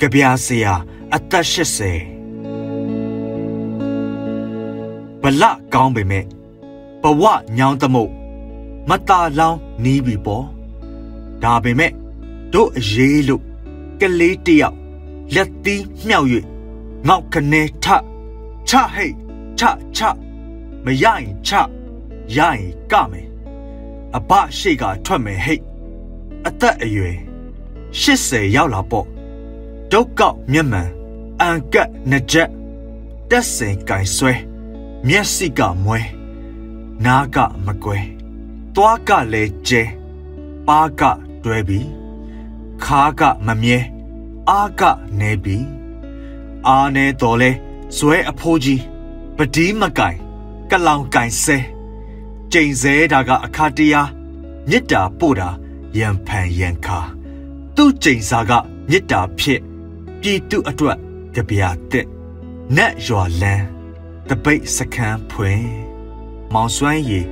ကြပြာဆရာအသက်80ဘလကောင်းပေမဲ့ဘဝညောင်းသမုတ်မตาလောင်းနီးပြီပေါ့ဒါပေမဲ့တို့အရေးလို့ကလေးတယောက်လက်သီးမြောက်၍ငေါက်ကနေထချဟိတ်ချချမရရင်ချရရင်ကမယ်အဘရှိကထွက်မယ်ဟိတ်အသက်အရွယ်80ရောက်လာပေါ့ ဒုက္ကောက်မျက်မှန်အန်ကက်နှစ်ချက်တက်စင်ကင်ဆွဲမျက်စိကမွဲနားကမကွဲသွားကလည်းကျဲပါးကတွဲပြီးခါးကမမြဲအားကနေပြီးအားနေတော်လဲဇွဲအဖိုးကြီးပဒီးမကင်ကလောင်ကင်ဆဲကျိန်စဲတာကအခါတရားမေတ္တာပို့တာရံဖန်ရံခါသူ့ကျိန်စာကမေတ္တာဖြစ် ပြည်သူအတွက်ကြပြာတက်နတ်ရွာလန်းတပိတ်စခန်းဖွင့်မောင်စွမ်းရည်